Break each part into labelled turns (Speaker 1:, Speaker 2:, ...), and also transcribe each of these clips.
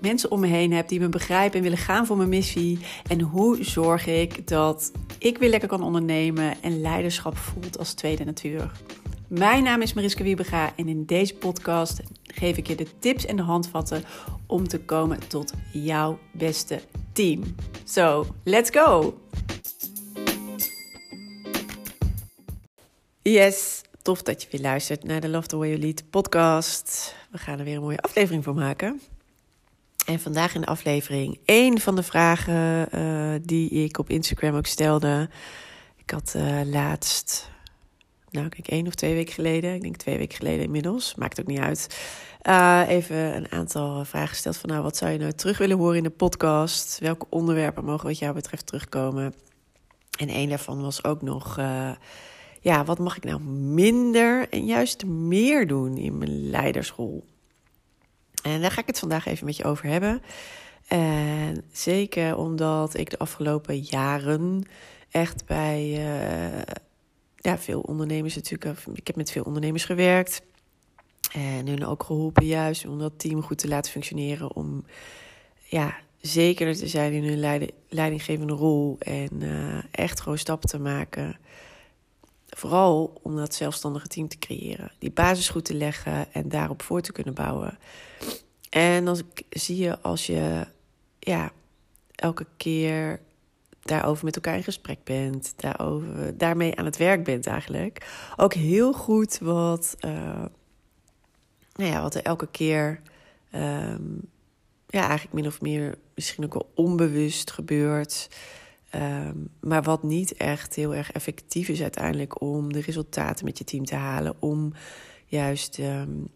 Speaker 1: mensen om me heen heb die me begrijpen en willen gaan voor mijn missie? En hoe zorg ik dat ik weer lekker kan ondernemen en leiderschap voelt als tweede natuur? Mijn naam is Mariska Wiebega en in deze podcast geef ik je de tips en de handvatten om te komen tot jouw beste team. So, let's go! Yes, tof dat je weer luistert naar de Love the Way You Lead podcast. We gaan er weer een mooie aflevering voor maken. En vandaag in de aflevering één van de vragen uh, die ik op Instagram ook stelde. Ik had uh, laatst, nou kijk, één of twee weken geleden, ik denk twee weken geleden inmiddels, maakt ook niet uit. Uh, even een aantal vragen gesteld van nou, wat zou je nou terug willen horen in de podcast? Welke onderwerpen mogen wat jou betreft terugkomen? En één daarvan was ook nog ja, wat mag ik nou minder en juist meer doen in mijn leidersrol? En daar ga ik het vandaag even met je over hebben. En zeker omdat ik de afgelopen jaren echt bij uh, ja, veel ondernemers natuurlijk. Ik heb met veel ondernemers gewerkt. En hun ook geholpen juist om dat team goed te laten functioneren. Om ja, zeker te zijn in hun leidinggevende rol. En uh, echt gewoon stappen te maken Vooral om dat zelfstandige team te creëren. Die basis goed te leggen en daarop voor te kunnen bouwen. En dan zie je als je ja, elke keer daarover met elkaar in gesprek bent, daarover, daarmee aan het werk bent eigenlijk, ook heel goed wat, uh, nou ja, wat er elke keer um, ja, eigenlijk min of meer misschien ook wel onbewust gebeurt. Um, maar wat niet echt heel erg effectief is uiteindelijk om de resultaten met je team te halen. Om juist, um,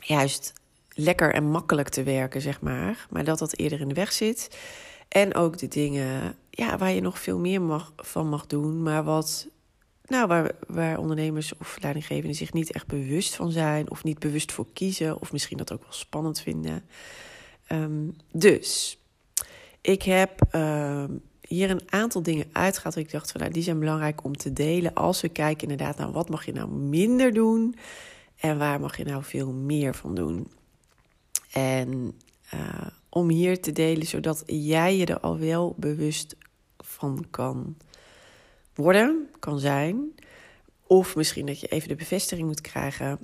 Speaker 1: juist lekker en makkelijk te werken, zeg maar. Maar dat dat eerder in de weg zit. En ook de dingen ja, waar je nog veel meer mag, van mag doen. Maar wat, nou, waar, waar ondernemers of leidinggevenden zich niet echt bewust van zijn. Of niet bewust voor kiezen. Of misschien dat ook wel spannend vinden. Um, dus ik heb hier een aantal dingen uitgaat. Ik dacht van nou, die zijn belangrijk om te delen. Als we kijken inderdaad naar wat mag je nou minder doen. En waar mag je nou veel meer van doen. En uh, om hier te delen, zodat jij je er al wel bewust van kan worden, kan zijn. Of misschien dat je even de bevestiging moet krijgen.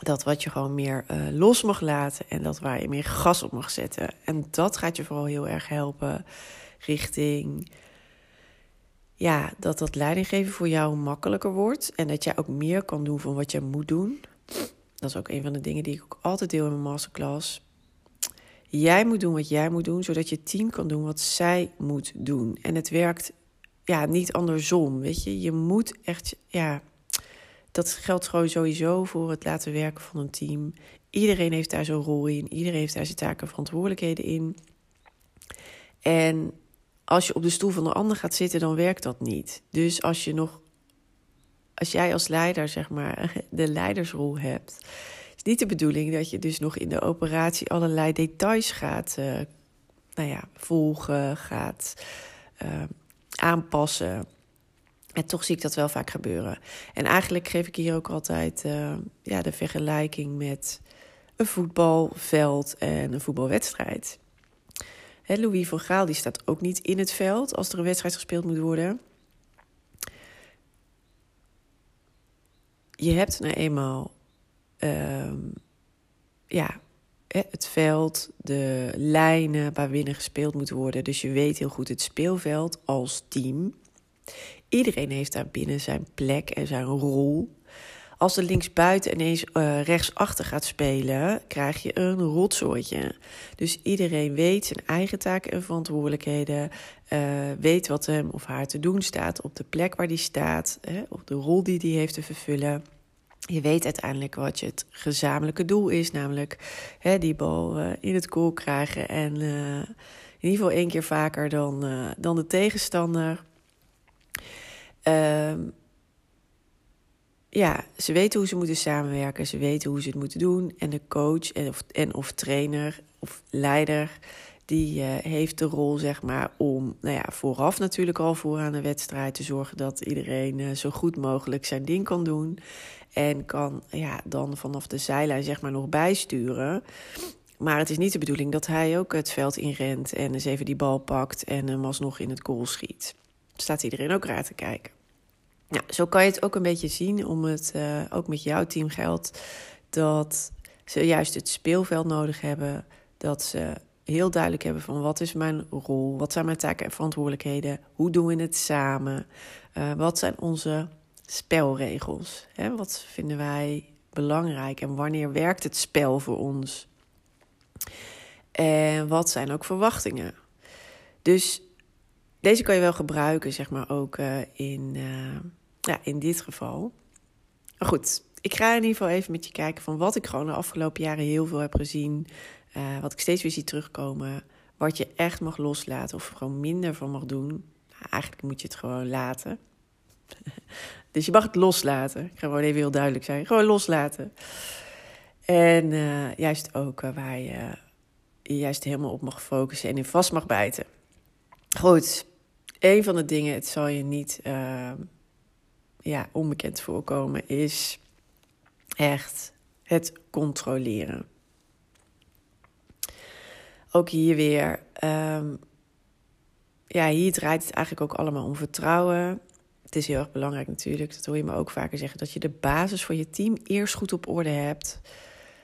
Speaker 1: Dat wat je gewoon meer uh, los mag laten en dat waar je meer gas op mag zetten. En dat gaat je vooral heel erg helpen richting ja, dat dat leidinggeven voor jou makkelijker wordt en dat jij ook meer kan doen van wat je moet doen. Dat is ook een van de dingen die ik ook altijd deel in mijn masterclass. Jij moet doen wat jij moet doen, zodat je team kan doen wat zij moet doen. En het werkt ja, niet andersom, weet je. Je moet echt, ja, dat geldt gewoon sowieso voor het laten werken van een team. Iedereen heeft daar zo'n rol in, iedereen heeft daar zijn taken en verantwoordelijkheden in. En als je op de stoel van de ander gaat zitten, dan werkt dat niet. Dus als je nog, als jij als leider, zeg maar, de leidersrol hebt, is niet de bedoeling dat je dus nog in de operatie allerlei details gaat, uh, nou ja, volgen, gaat uh, aanpassen. En toch zie ik dat wel vaak gebeuren. En eigenlijk geef ik hier ook altijd uh, ja, de vergelijking met een voetbalveld en een voetbalwedstrijd. Louis van Gaal die staat ook niet in het veld als er een wedstrijd gespeeld moet worden. Je hebt nou eenmaal uh, ja, het veld, de lijnen waarbinnen gespeeld moet worden. Dus je weet heel goed het speelveld als team. Iedereen heeft daar binnen zijn plek en zijn rol. Als de linksbuiten ineens uh, rechtsachter gaat spelen, krijg je een rotzooitje. Dus iedereen weet zijn eigen taken en verantwoordelijkheden. Uh, weet wat hem of haar te doen staat op de plek waar die staat. Hè, of de rol die die heeft te vervullen. Je weet uiteindelijk wat je het gezamenlijke doel is, namelijk hè, die bal uh, in het goal krijgen. En in ieder geval één keer vaker dan, dan de tegenstander. Ehm ja, ze weten hoe ze moeten samenwerken, ze weten hoe ze het moeten doen. En de coach en of, en of trainer of leider, die uh, heeft de rol, zeg maar, om nou ja, vooraf natuurlijk al vooraan de wedstrijd te zorgen dat iedereen uh, zo goed mogelijk zijn ding kan doen. En kan ja, dan vanaf de zijlijn, zeg maar, nog bijsturen. Maar het is niet de bedoeling dat hij ook het veld inrent en eens even die bal pakt en hem alsnog in het goal schiet. Staat iedereen ook raar te kijken. Nou, zo kan je het ook een beetje zien, om het uh, ook met jouw team geldt, dat ze juist het speelveld nodig hebben. Dat ze heel duidelijk hebben van wat is mijn rol, wat zijn mijn taken en verantwoordelijkheden, hoe doen we het samen, uh, wat zijn onze spelregels, hè? wat vinden wij belangrijk en wanneer werkt het spel voor ons. En wat zijn ook verwachtingen. Dus deze kan je wel gebruiken, zeg maar, ook uh, in, ja, in dit geval. Goed, ik ga in ieder geval even met je kijken van wat ik gewoon de afgelopen jaren heel veel heb gezien. Uh, wat ik steeds weer zie terugkomen. Wat je echt mag loslaten of gewoon minder van mag doen. Nou, eigenlijk moet je het gewoon laten. dus je mag het loslaten. Ik ga gewoon even heel duidelijk zijn. Gewoon loslaten. En uh, juist ook uh, waar je juist helemaal op mag focussen en in vast mag bijten. Goed, een van de dingen, het zal je niet ja, onbekend voorkomen, is echt het controleren. Ook hier weer, um, ja, hier draait het eigenlijk ook allemaal om vertrouwen. Het is heel erg belangrijk natuurlijk, dat hoor je me ook vaker zeggen, dat je de basis voor je team eerst goed op orde hebt.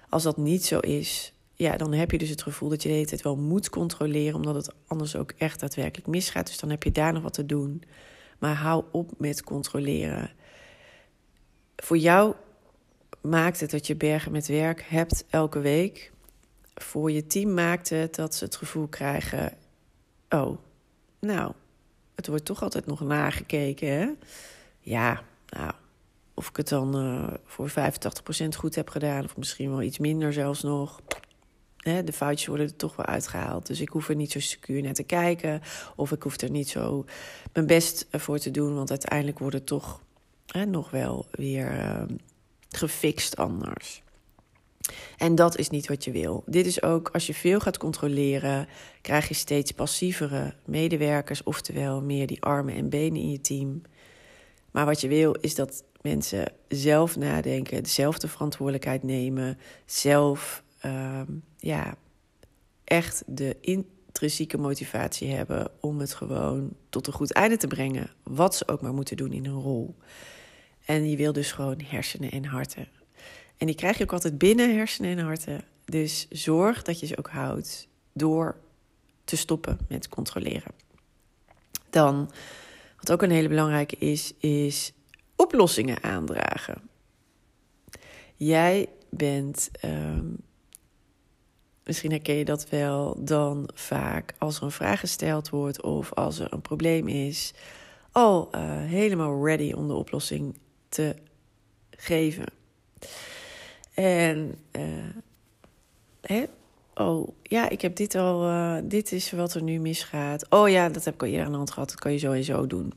Speaker 1: Als dat niet zo is, ja, dan heb je dus het gevoel dat je de hele tijd wel moet controleren, omdat het anders ook echt daadwerkelijk misgaat. Dus dan heb je daar nog wat te doen. Maar hou op met controleren. Voor jou maakt het dat je bergen met werk hebt elke week. Voor je team maakt het dat ze het gevoel krijgen: oh, nou, het wordt toch altijd nog nagekeken, hè? Ja, nou, of ik het dan uh, voor 85% goed heb gedaan, of misschien wel iets minder zelfs nog. Hè, de foutjes worden er toch wel uitgehaald. Dus ik hoef er niet zo secuur naar te kijken. Of ik hoef er niet zo mijn best voor te doen. Want uiteindelijk wordt het toch hè, nog wel weer uh, gefixt anders. En dat is niet wat je wil. Dit is ook, als je veel gaat controleren, krijg je steeds passievere medewerkers, oftewel meer die armen en benen in je team. Maar wat je wil is dat mensen zelf nadenken, dezelfde verantwoordelijkheid nemen, zelf uh, ja, echt de intrinsieke motivatie hebben om het gewoon tot een goed einde te brengen. Wat ze ook maar moeten doen in hun rol. En je wil dus gewoon hersenen en harten. En die krijg je ook altijd binnen hersenen en harten. Dus zorg dat je ze ook houdt door te stoppen met controleren. Dan, wat ook een hele belangrijke is, is oplossingen aandragen. Jij bent um, misschien herken je dat wel, dan vaak als er een vraag gesteld wordt of als er een probleem is, al uh, helemaal ready om de oplossing te geven. En uh, hè? oh ja, ik heb dit al, uh, dit is wat er nu misgaat. Oh ja, dat heb ik al eerder aan de hand gehad, dat kan je zo doen.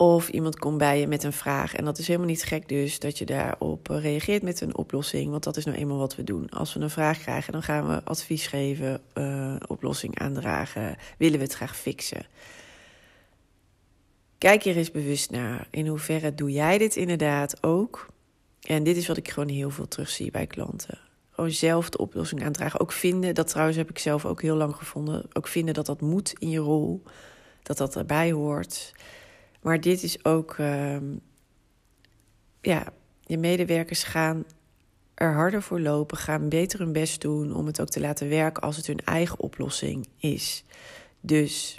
Speaker 1: Of iemand komt bij je met een vraag. En dat is helemaal niet gek dus dat je daarop reageert met een oplossing. Want dat is nou eenmaal wat we doen. Als we een vraag krijgen, dan gaan we advies geven, uh, oplossing aandragen. Willen we het graag fixen. Kijk hier eens bewust naar. In hoeverre doe jij dit inderdaad ook? En dit is wat ik gewoon heel veel terugzie bij klanten. Gewoon zelf de oplossing aandragen. Ook vinden, dat trouwens heb ik zelf ook heel lang gevonden. Ook vinden dat dat moet in je rol. Dat dat erbij hoort. Maar dit is ook, uh, ja, je medewerkers gaan er harder voor lopen, gaan beter hun best doen om het ook te laten werken als het hun eigen oplossing is. Dus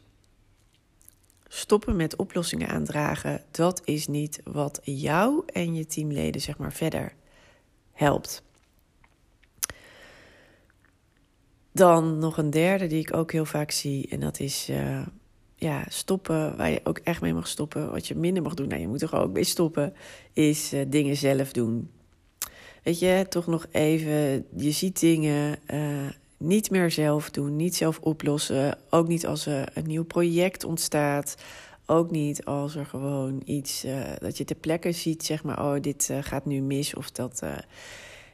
Speaker 1: stoppen met oplossingen aandragen, dat is niet wat jou en je teamleden zeg maar verder helpt. Dan nog een derde die ik ook heel vaak zie en dat is uh, ja, stoppen, waar je ook echt mee mag stoppen, wat je minder mag doen, nou, je moet er ook mee stoppen, is uh, dingen zelf doen. Weet je, toch nog even, je ziet dingen uh, niet meer zelf doen, niet zelf oplossen. Ook niet als er een nieuw project ontstaat. Ook niet als er gewoon iets, uh, dat je ter plekke ziet, zeg maar, oh, dit gaat nu mis. Of dat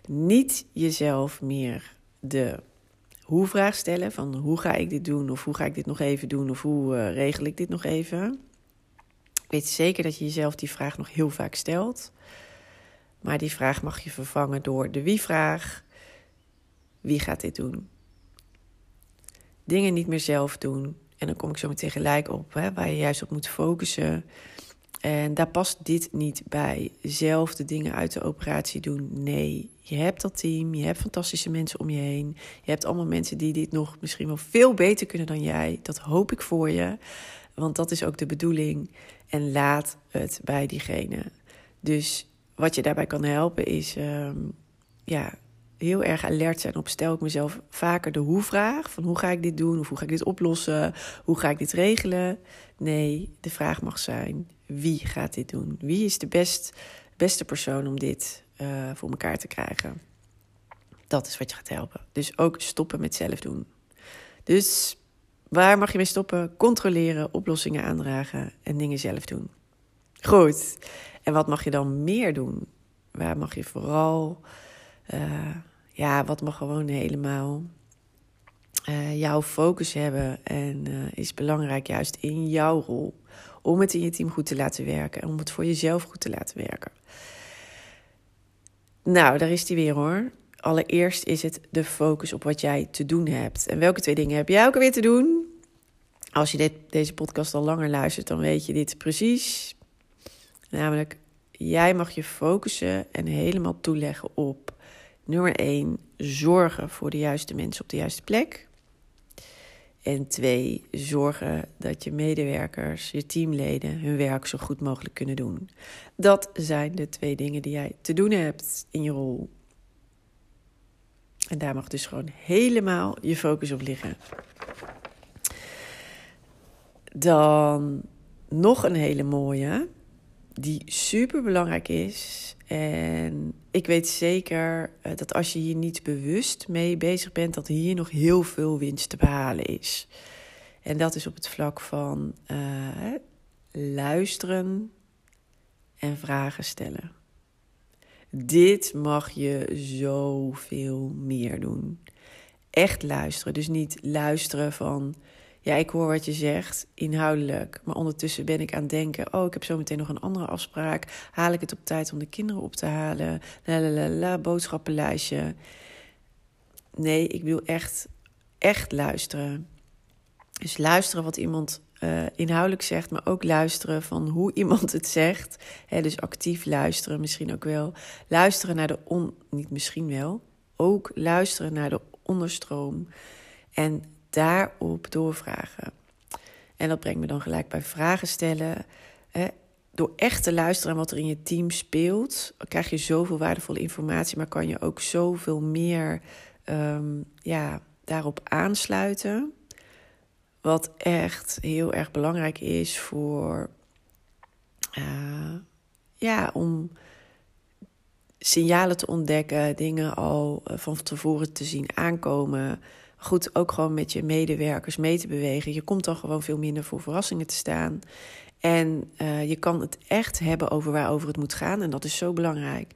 Speaker 1: niet jezelf meer de hoe-vraag stellen van hoe ga ik dit doen? Of hoe ga ik dit nog even doen? Of hoe regel ik dit nog even? weet zeker dat je jezelf die vraag nog heel vaak stelt. Maar die vraag mag je vervangen door de wie-vraag. Wie gaat dit doen? Dingen niet meer zelf doen. En dan kom ik zo meteen gelijk op, hè, waar je juist op moet focussen. En daar past dit niet bij. Zelf de dingen uit de operatie doen. Nee, je hebt dat team. Je hebt fantastische mensen om je heen. Je hebt allemaal mensen die dit nog misschien wel veel beter kunnen dan jij. Dat hoop ik voor je. Want dat is ook de bedoeling. En laat het bij diegene. Dus wat je daarbij kan helpen is ehm, ja, heel erg alert zijn op stel ik mezelf vaker de hoe-vraag. Van hoe ga ik dit doen? Of hoe ga ik dit oplossen? Hoe ga ik dit regelen? Nee, de vraag mag zijn: wie gaat dit doen? Wie is de best, beste persoon om dit uh, voor elkaar te krijgen? Dat is wat je gaat helpen. Dus ook stoppen met zelf doen. Dus Waar mag je mee stoppen? Controleren, oplossingen aandragen en dingen zelf doen. Goed. En wat mag je dan meer doen? Waar mag je vooral, uh, ja, wat mag gewoon helemaal uh, jouw focus hebben en is belangrijk juist in jouw rol. Om het in je team goed te laten werken en om het voor jezelf goed te laten werken. Nou, daar is die weer hoor allereerst is het de focus op wat jij te doen hebt. En welke twee dingen heb jij ook alweer te doen? Als je dit, deze podcast al langer luistert, dan weet je dit precies. Namelijk, jij mag je focussen en helemaal toeleggen op nummer 1, zorgen voor de juiste mensen op de juiste plek. En twee, zorgen dat je medewerkers, je teamleden, hun werk zo goed mogelijk kunnen doen. Dat zijn de twee dingen die jij te doen hebt in je rol. En daar mag dus gewoon helemaal je focus op liggen. Dan nog een hele mooie, die super belangrijk is. En ik weet zeker eh, dat als je hier niet bewust mee bezig bent, dat hier nog heel veel winst te behalen is. En dat is op het vlak van uh, luisteren en vragen stellen. Dit mag je zoveel meer doen. Echt luisteren. Dus niet luisteren van. Ja, ik hoor wat je zegt, inhoudelijk. Maar ondertussen ben ik aan het denken: oh, ik heb zo meteen nog een andere afspraak. Haal ik het op tijd om de kinderen op te halen? La la la, la boodschappenlijstje. Nee, ik wil echt, echt luisteren. Dus luisteren wat iemand uh, inhoudelijk zegt, maar ook luisteren van hoe iemand het zegt. dus actief luisteren misschien ook wel. Luisteren naar de on, niet misschien wel, ook luisteren naar de onderstroom en daarop doorvragen. En dat brengt me dan gelijk bij vragen stellen. door echt te luisteren naar wat er in je team speelt, krijg je zoveel waardevolle informatie, maar kan je ook zoveel meer um, ja, daarop aansluiten. Wat echt heel erg belangrijk is voor. Uh, ja, om signalen te ontdekken, dingen al uh, van tevoren te zien aankomen. Goed, ook gewoon met je medewerkers mee te bewegen. Je komt dan gewoon veel minder voor verrassingen te staan. En uh, je kan het echt hebben over waarover het moet gaan. En dat is zo belangrijk.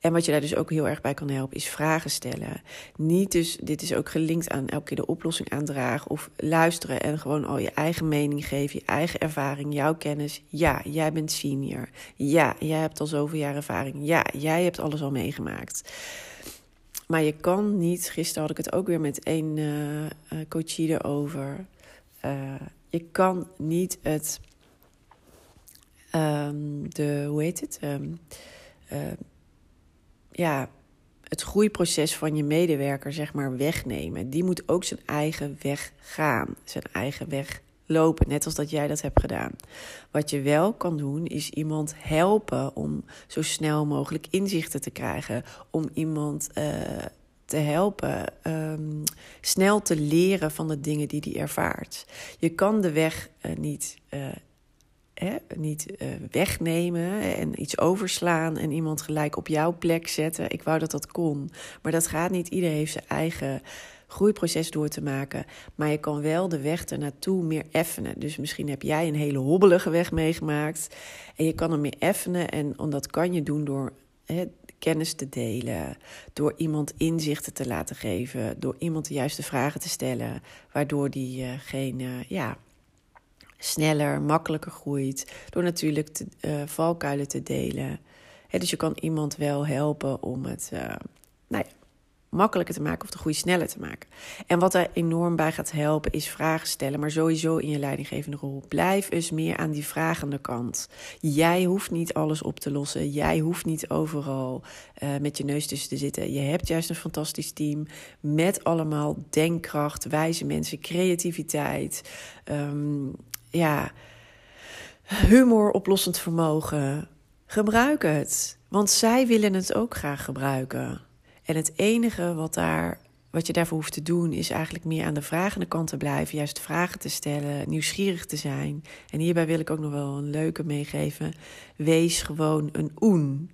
Speaker 1: En wat je daar dus ook heel erg bij kan helpen, is vragen stellen. Niet dus, dit is ook gelinkt aan elke keer de oplossing aandragen of luisteren en gewoon al je eigen mening geven, je eigen ervaring, jouw kennis. Ja, jij bent senior. Ja, jij hebt al zoveel jaar ervaring. Ja, jij hebt alles al meegemaakt. Maar je kan niet, gisteren had ik het ook weer met een uh, coachie. Uh, je kan niet het, um, de, hoe heet het? Um, ja, het groeiproces van je medewerker zeg maar wegnemen. Die moet ook zijn eigen weg gaan, zijn eigen weg lopen, net als dat jij dat hebt gedaan. Wat je wel kan doen, is iemand helpen om zo snel mogelijk inzichten te krijgen, om iemand uh, te helpen um, snel te leren van de dingen die hij ervaart. Je kan de weg uh, niet hè, niet wegnemen en iets overslaan en iemand gelijk op jouw plek zetten. Ik wou dat dat kon, maar dat gaat niet. Ieder heeft zijn eigen groeiproces door te maken. Maar je kan wel de weg ernaartoe meer effenen. Dus misschien heb jij een hele hobbelige weg meegemaakt. En je kan hem meer effenen. En dat kan je doen door kennis te delen, door iemand inzichten te laten geven, door iemand de juiste vragen te stellen, waardoor diegene uh, ja, sneller, makkelijker groeit, door natuurlijk te, uh, valkuilen te delen. dus je kan iemand wel helpen om het ja, makkelijker te maken of de groei sneller te maken. En wat daar enorm bij gaat helpen is vragen stellen, maar sowieso in je leidinggevende rol. Blijf eens meer aan die vragende kant. Jij hoeft niet alles op te lossen. Jij hoeft niet overal uh, met je neus tussen te zitten. Je hebt juist een fantastisch team met allemaal denkkracht, wijze mensen, creativiteit. Um, ja, humor, oplossend vermogen. Gebruik het. Want zij willen het ook graag gebruiken. En het enige wat, daar, wat je daarvoor hoeft te doen, is eigenlijk meer aan de vragende kant te blijven. Juist vragen te stellen, nieuwsgierig te zijn. En hierbij wil ik ook nog wel een leuke meegeven. Wees gewoon een oen.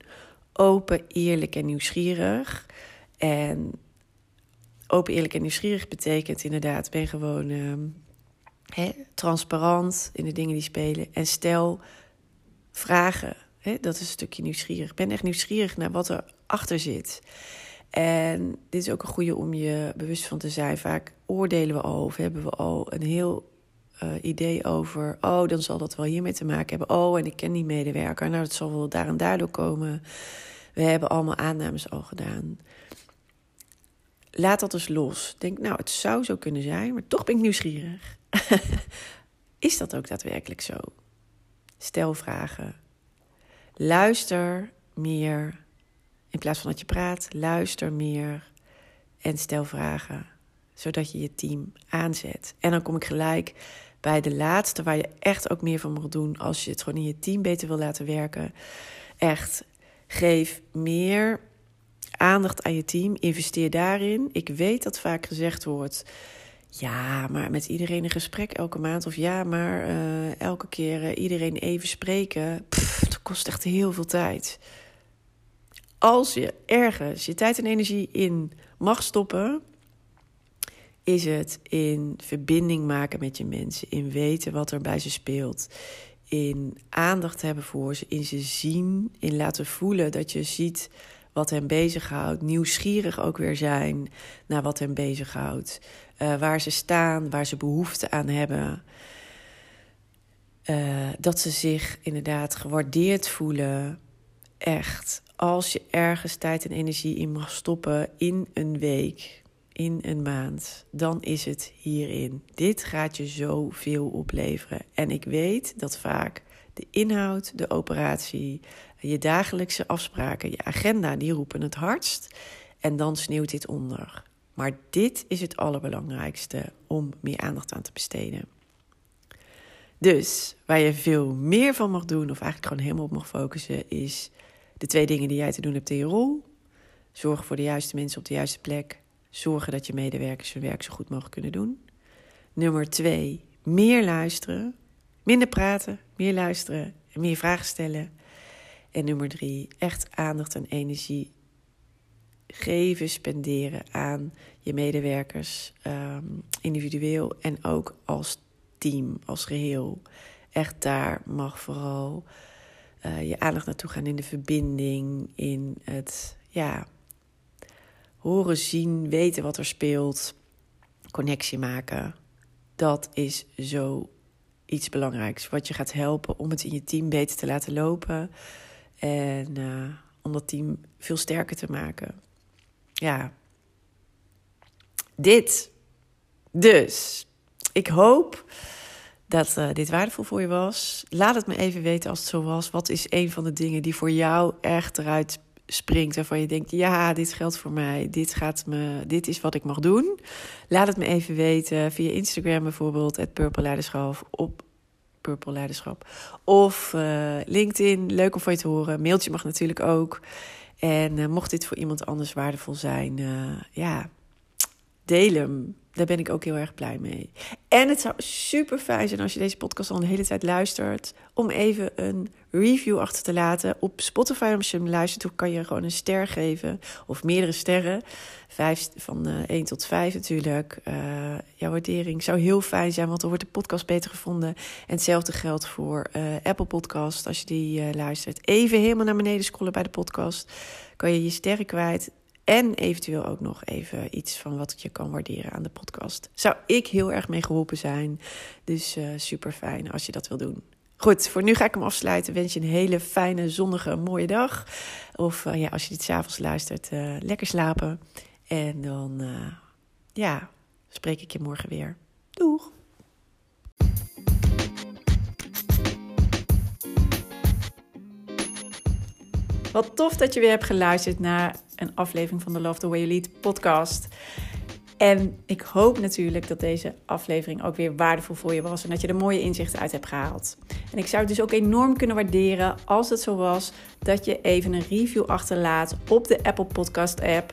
Speaker 1: Open, eerlijk en nieuwsgierig. En open, eerlijk en nieuwsgierig betekent inderdaad, ben gewoon uh, transparant in de dingen die spelen. En stel vragen. dat is een stukje nieuwsgierig. Ben echt nieuwsgierig naar wat er achter zit. En dit is ook een goede om je bewust van te zijn. Vaak oordelen we al of hebben we al een heel uh, idee over. Oh, dan zal dat wel hiermee te maken hebben. Oh, en ik ken die medewerker. Nou, dat zal wel daar en daardoor komen. We hebben allemaal aannames al gedaan. Laat dat dus los. Denk, nou, het zou zo kunnen zijn, maar toch ben ik nieuwsgierig. is dat ook daadwerkelijk zo? Stel vragen. Luister meer in plaats van dat je praat, luister meer en stel vragen, zodat je je team aanzet. En dan kom ik gelijk bij de laatste, waar je echt ook meer van mag doen als je het gewoon in je team beter wil laten werken. Echt, geef meer aandacht aan je team, investeer daarin. Ik weet dat vaak gezegd wordt. Ja, maar met iedereen een gesprek elke maand. Of ja, maar uh, elke keer uh, iedereen even spreken. Dat kost echt heel veel tijd als je ergens je tijd en energie in mag stoppen, is het in verbinding maken met je mensen, in weten wat er bij ze speelt, in aandacht hebben voor ze, in ze zien, in laten voelen dat je ziet wat hen bezighoudt, nieuwsgierig ook weer zijn naar wat hen bezighoudt, uh, waar ze staan, waar ze behoefte aan hebben. Uh, dat ze zich inderdaad gewaardeerd voelen, echt als je ergens tijd en energie in mag stoppen in een week, in een maand, dan is het hierin. Dit gaat je zoveel opleveren. En ik weet dat vaak de inhoud, de operatie, je dagelijkse afspraken, je agenda, die roepen het hardst. En dan sneeuwt dit onder. Maar dit is het allerbelangrijkste om meer aandacht aan te besteden. Dus waar je veel meer van mag doen, of eigenlijk gewoon helemaal op mag focussen, is de twee dingen die jij te doen hebt in je rol. Zorgen voor de juiste mensen op de juiste plek. Zorgen dat je medewerkers hun werk zo goed mogelijk kunnen doen. Nummer twee, meer luisteren. Minder praten, meer luisteren en meer vragen stellen. En nummer drie, echt aandacht en energie geven, spenderen aan je medewerkers, um, individueel en ook als team, als geheel. Echt daar mag vooral uh, je aandacht naartoe gaan in de verbinding, in het ja, horen, zien, weten wat er speelt, connectie maken. Dat is zo iets belangrijks. Wat je gaat helpen om het in je team beter te laten lopen. En uh, om dat team veel sterker te maken. Ja. Dit. Dus. Ik hoop dat uh, dit waardevol voor je was. Laat het me even weten als het zo was. Wat is een van de dingen die voor jou echt eruit springt, waarvan je denkt: ja, dit geldt voor mij, dit, gaat me, dit is wat ik mag doen. Laat het me even weten via Instagram bijvoorbeeld, het Purple Leiderschap op Purple Leiderschap. Of uh, LinkedIn, leuk om van je te horen. Mailtje mag natuurlijk ook. En uh, mocht dit voor iemand anders waardevol zijn, ja, deel hem daar ben ik ook heel erg blij mee. En het zou super fijn zijn als je deze podcast al een hele tijd luistert. Om even een review achter te laten. Op Spotify, als je hem luistert, kan je gewoon een ster geven. Of meerdere sterren. Vijf, van uh, eh, 1 tot 5 natuurlijk. Uh, jouw waardering zou heel fijn zijn, want dan wordt de podcast beter gevonden. En hetzelfde geldt voor uh, Apple Podcast. Als je die luistert, even helemaal naar beneden scrollen bij de podcast. Kan je je sterren kwijt. En eventueel ook nog even iets van wat je kan waarderen aan de podcast. Zou ik heel erg mee geholpen zijn. Dus uh, super fijn als je dat wil doen. Goed, voor nu ga ik hem afsluiten. Wens je een hele fijne, zonnige, mooie dag. Of uh, ja, als je dit s'avonds luistert, uh, lekker slapen. En dan, ja, spreek ik je morgen weer. Doeg! Wat tof dat je weer hebt geluisterd naar een aflevering van de Love the Way You Lead podcast. En ik hoop natuurlijk dat deze aflevering ook weer waardevol voor je was en dat je er mooie inzichten uit hebt gehaald. En ik zou het dus ook enorm kunnen waarderen als het zo was dat je even een review achterlaat op de Apple Podcast app